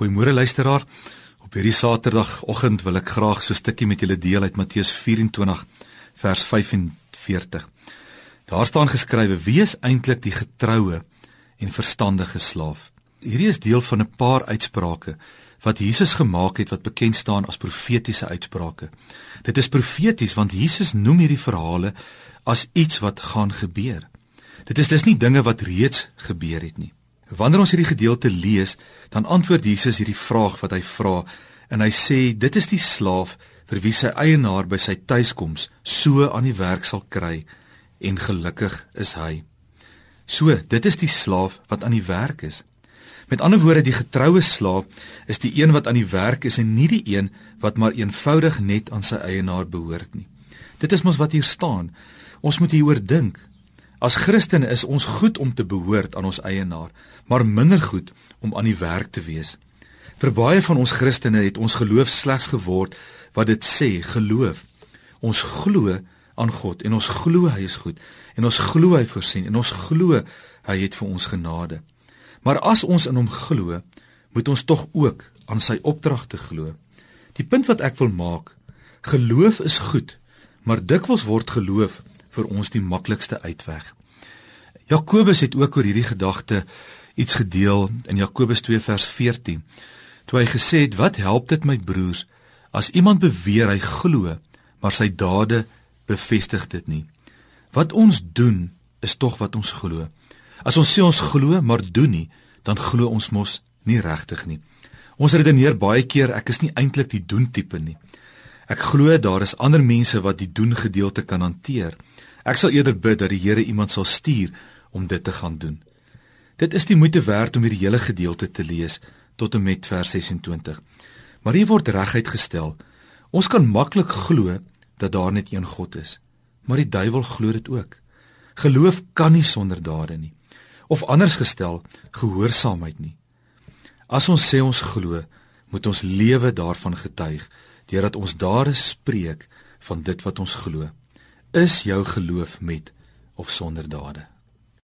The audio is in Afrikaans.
Goeiemôre luisteraar. Op hierdie Saterdagoggend wil ek graag so 'n stukkie met julle deel uit Matteus 24 vers 45. Daar staan geskrywe: "Wie is eintlik die getroue en verstandige slaaf?" Hierdie is deel van 'n paar uitsprake wat Jesus gemaak het wat bekend staan as profetiese uitsprake. Dit is profeties want Jesus noem hierdie verhale as iets wat gaan gebeur. Dit is dus nie dinge wat reeds gebeur het nie. Wanneer ons hierdie gedeelte lees, dan antwoord Jesus hierdie vraag wat hy vra en hy sê dit is die slaaf vir wie sy eienaar by sy tuiskoms so aan die werk sal kry en gelukkig is hy. So, dit is die slaaf wat aan die werk is. Met ander woorde, die getroue slaaf is die een wat aan die werk is en nie die een wat maar eenvoudig net aan sy eienaar behoort nie. Dit is mos wat hier staan. Ons moet hieroor dink. As Christene is ons goed om te behoort aan ons eienaar, maar minder goed om aan die werk te wees. Vir baie van ons Christene het ons geloof slegs geword wat dit sê, geloof. Ons glo aan God en ons glo hy is goed en ons glo hy voorsien en ons glo hy het vir ons genade. Maar as ons in hom glo, moet ons tog ook aan sy opdragte glo. Die punt wat ek wil maak, geloof is goed, maar dikwels word geloof vir ons die maklikste uitweg. Jakobus het ook oor hierdie gedagte iets gedeel in Jakobus 2 vers 14. Toe hy gesê het: "Wat help dit my broers as iemand beweer hy glo, maar sy dade bevestig dit nie? Wat ons doen is tog wat ons glo. As ons sê ons glo, maar doen nie, dan glo ons mos nie regtig nie. Ons redeneer baie keer ek is nie eintlik die doen tipe nie. Ek glo daar is ander mense wat die doen gedeelte kan hanteer. Ek sal eerder bid dat die Here iemand sal stuur om dit te gaan doen. Dit is die moeite werd om hierdie hele gedeelte te lees tot en met vers 26. Maar hier word regheid gestel. Ons kan maklik glo dat daar net een God is, maar die duiwel glo dit ook. Geloof kan nie sonder dade nie. Of anders gestel, gehoorsaamheid nie. As ons sê ons glo, moet ons lewe daarvan getuig deurdat ons dade spreek van dit wat ons glo. Is jou geloof met of sonder dade?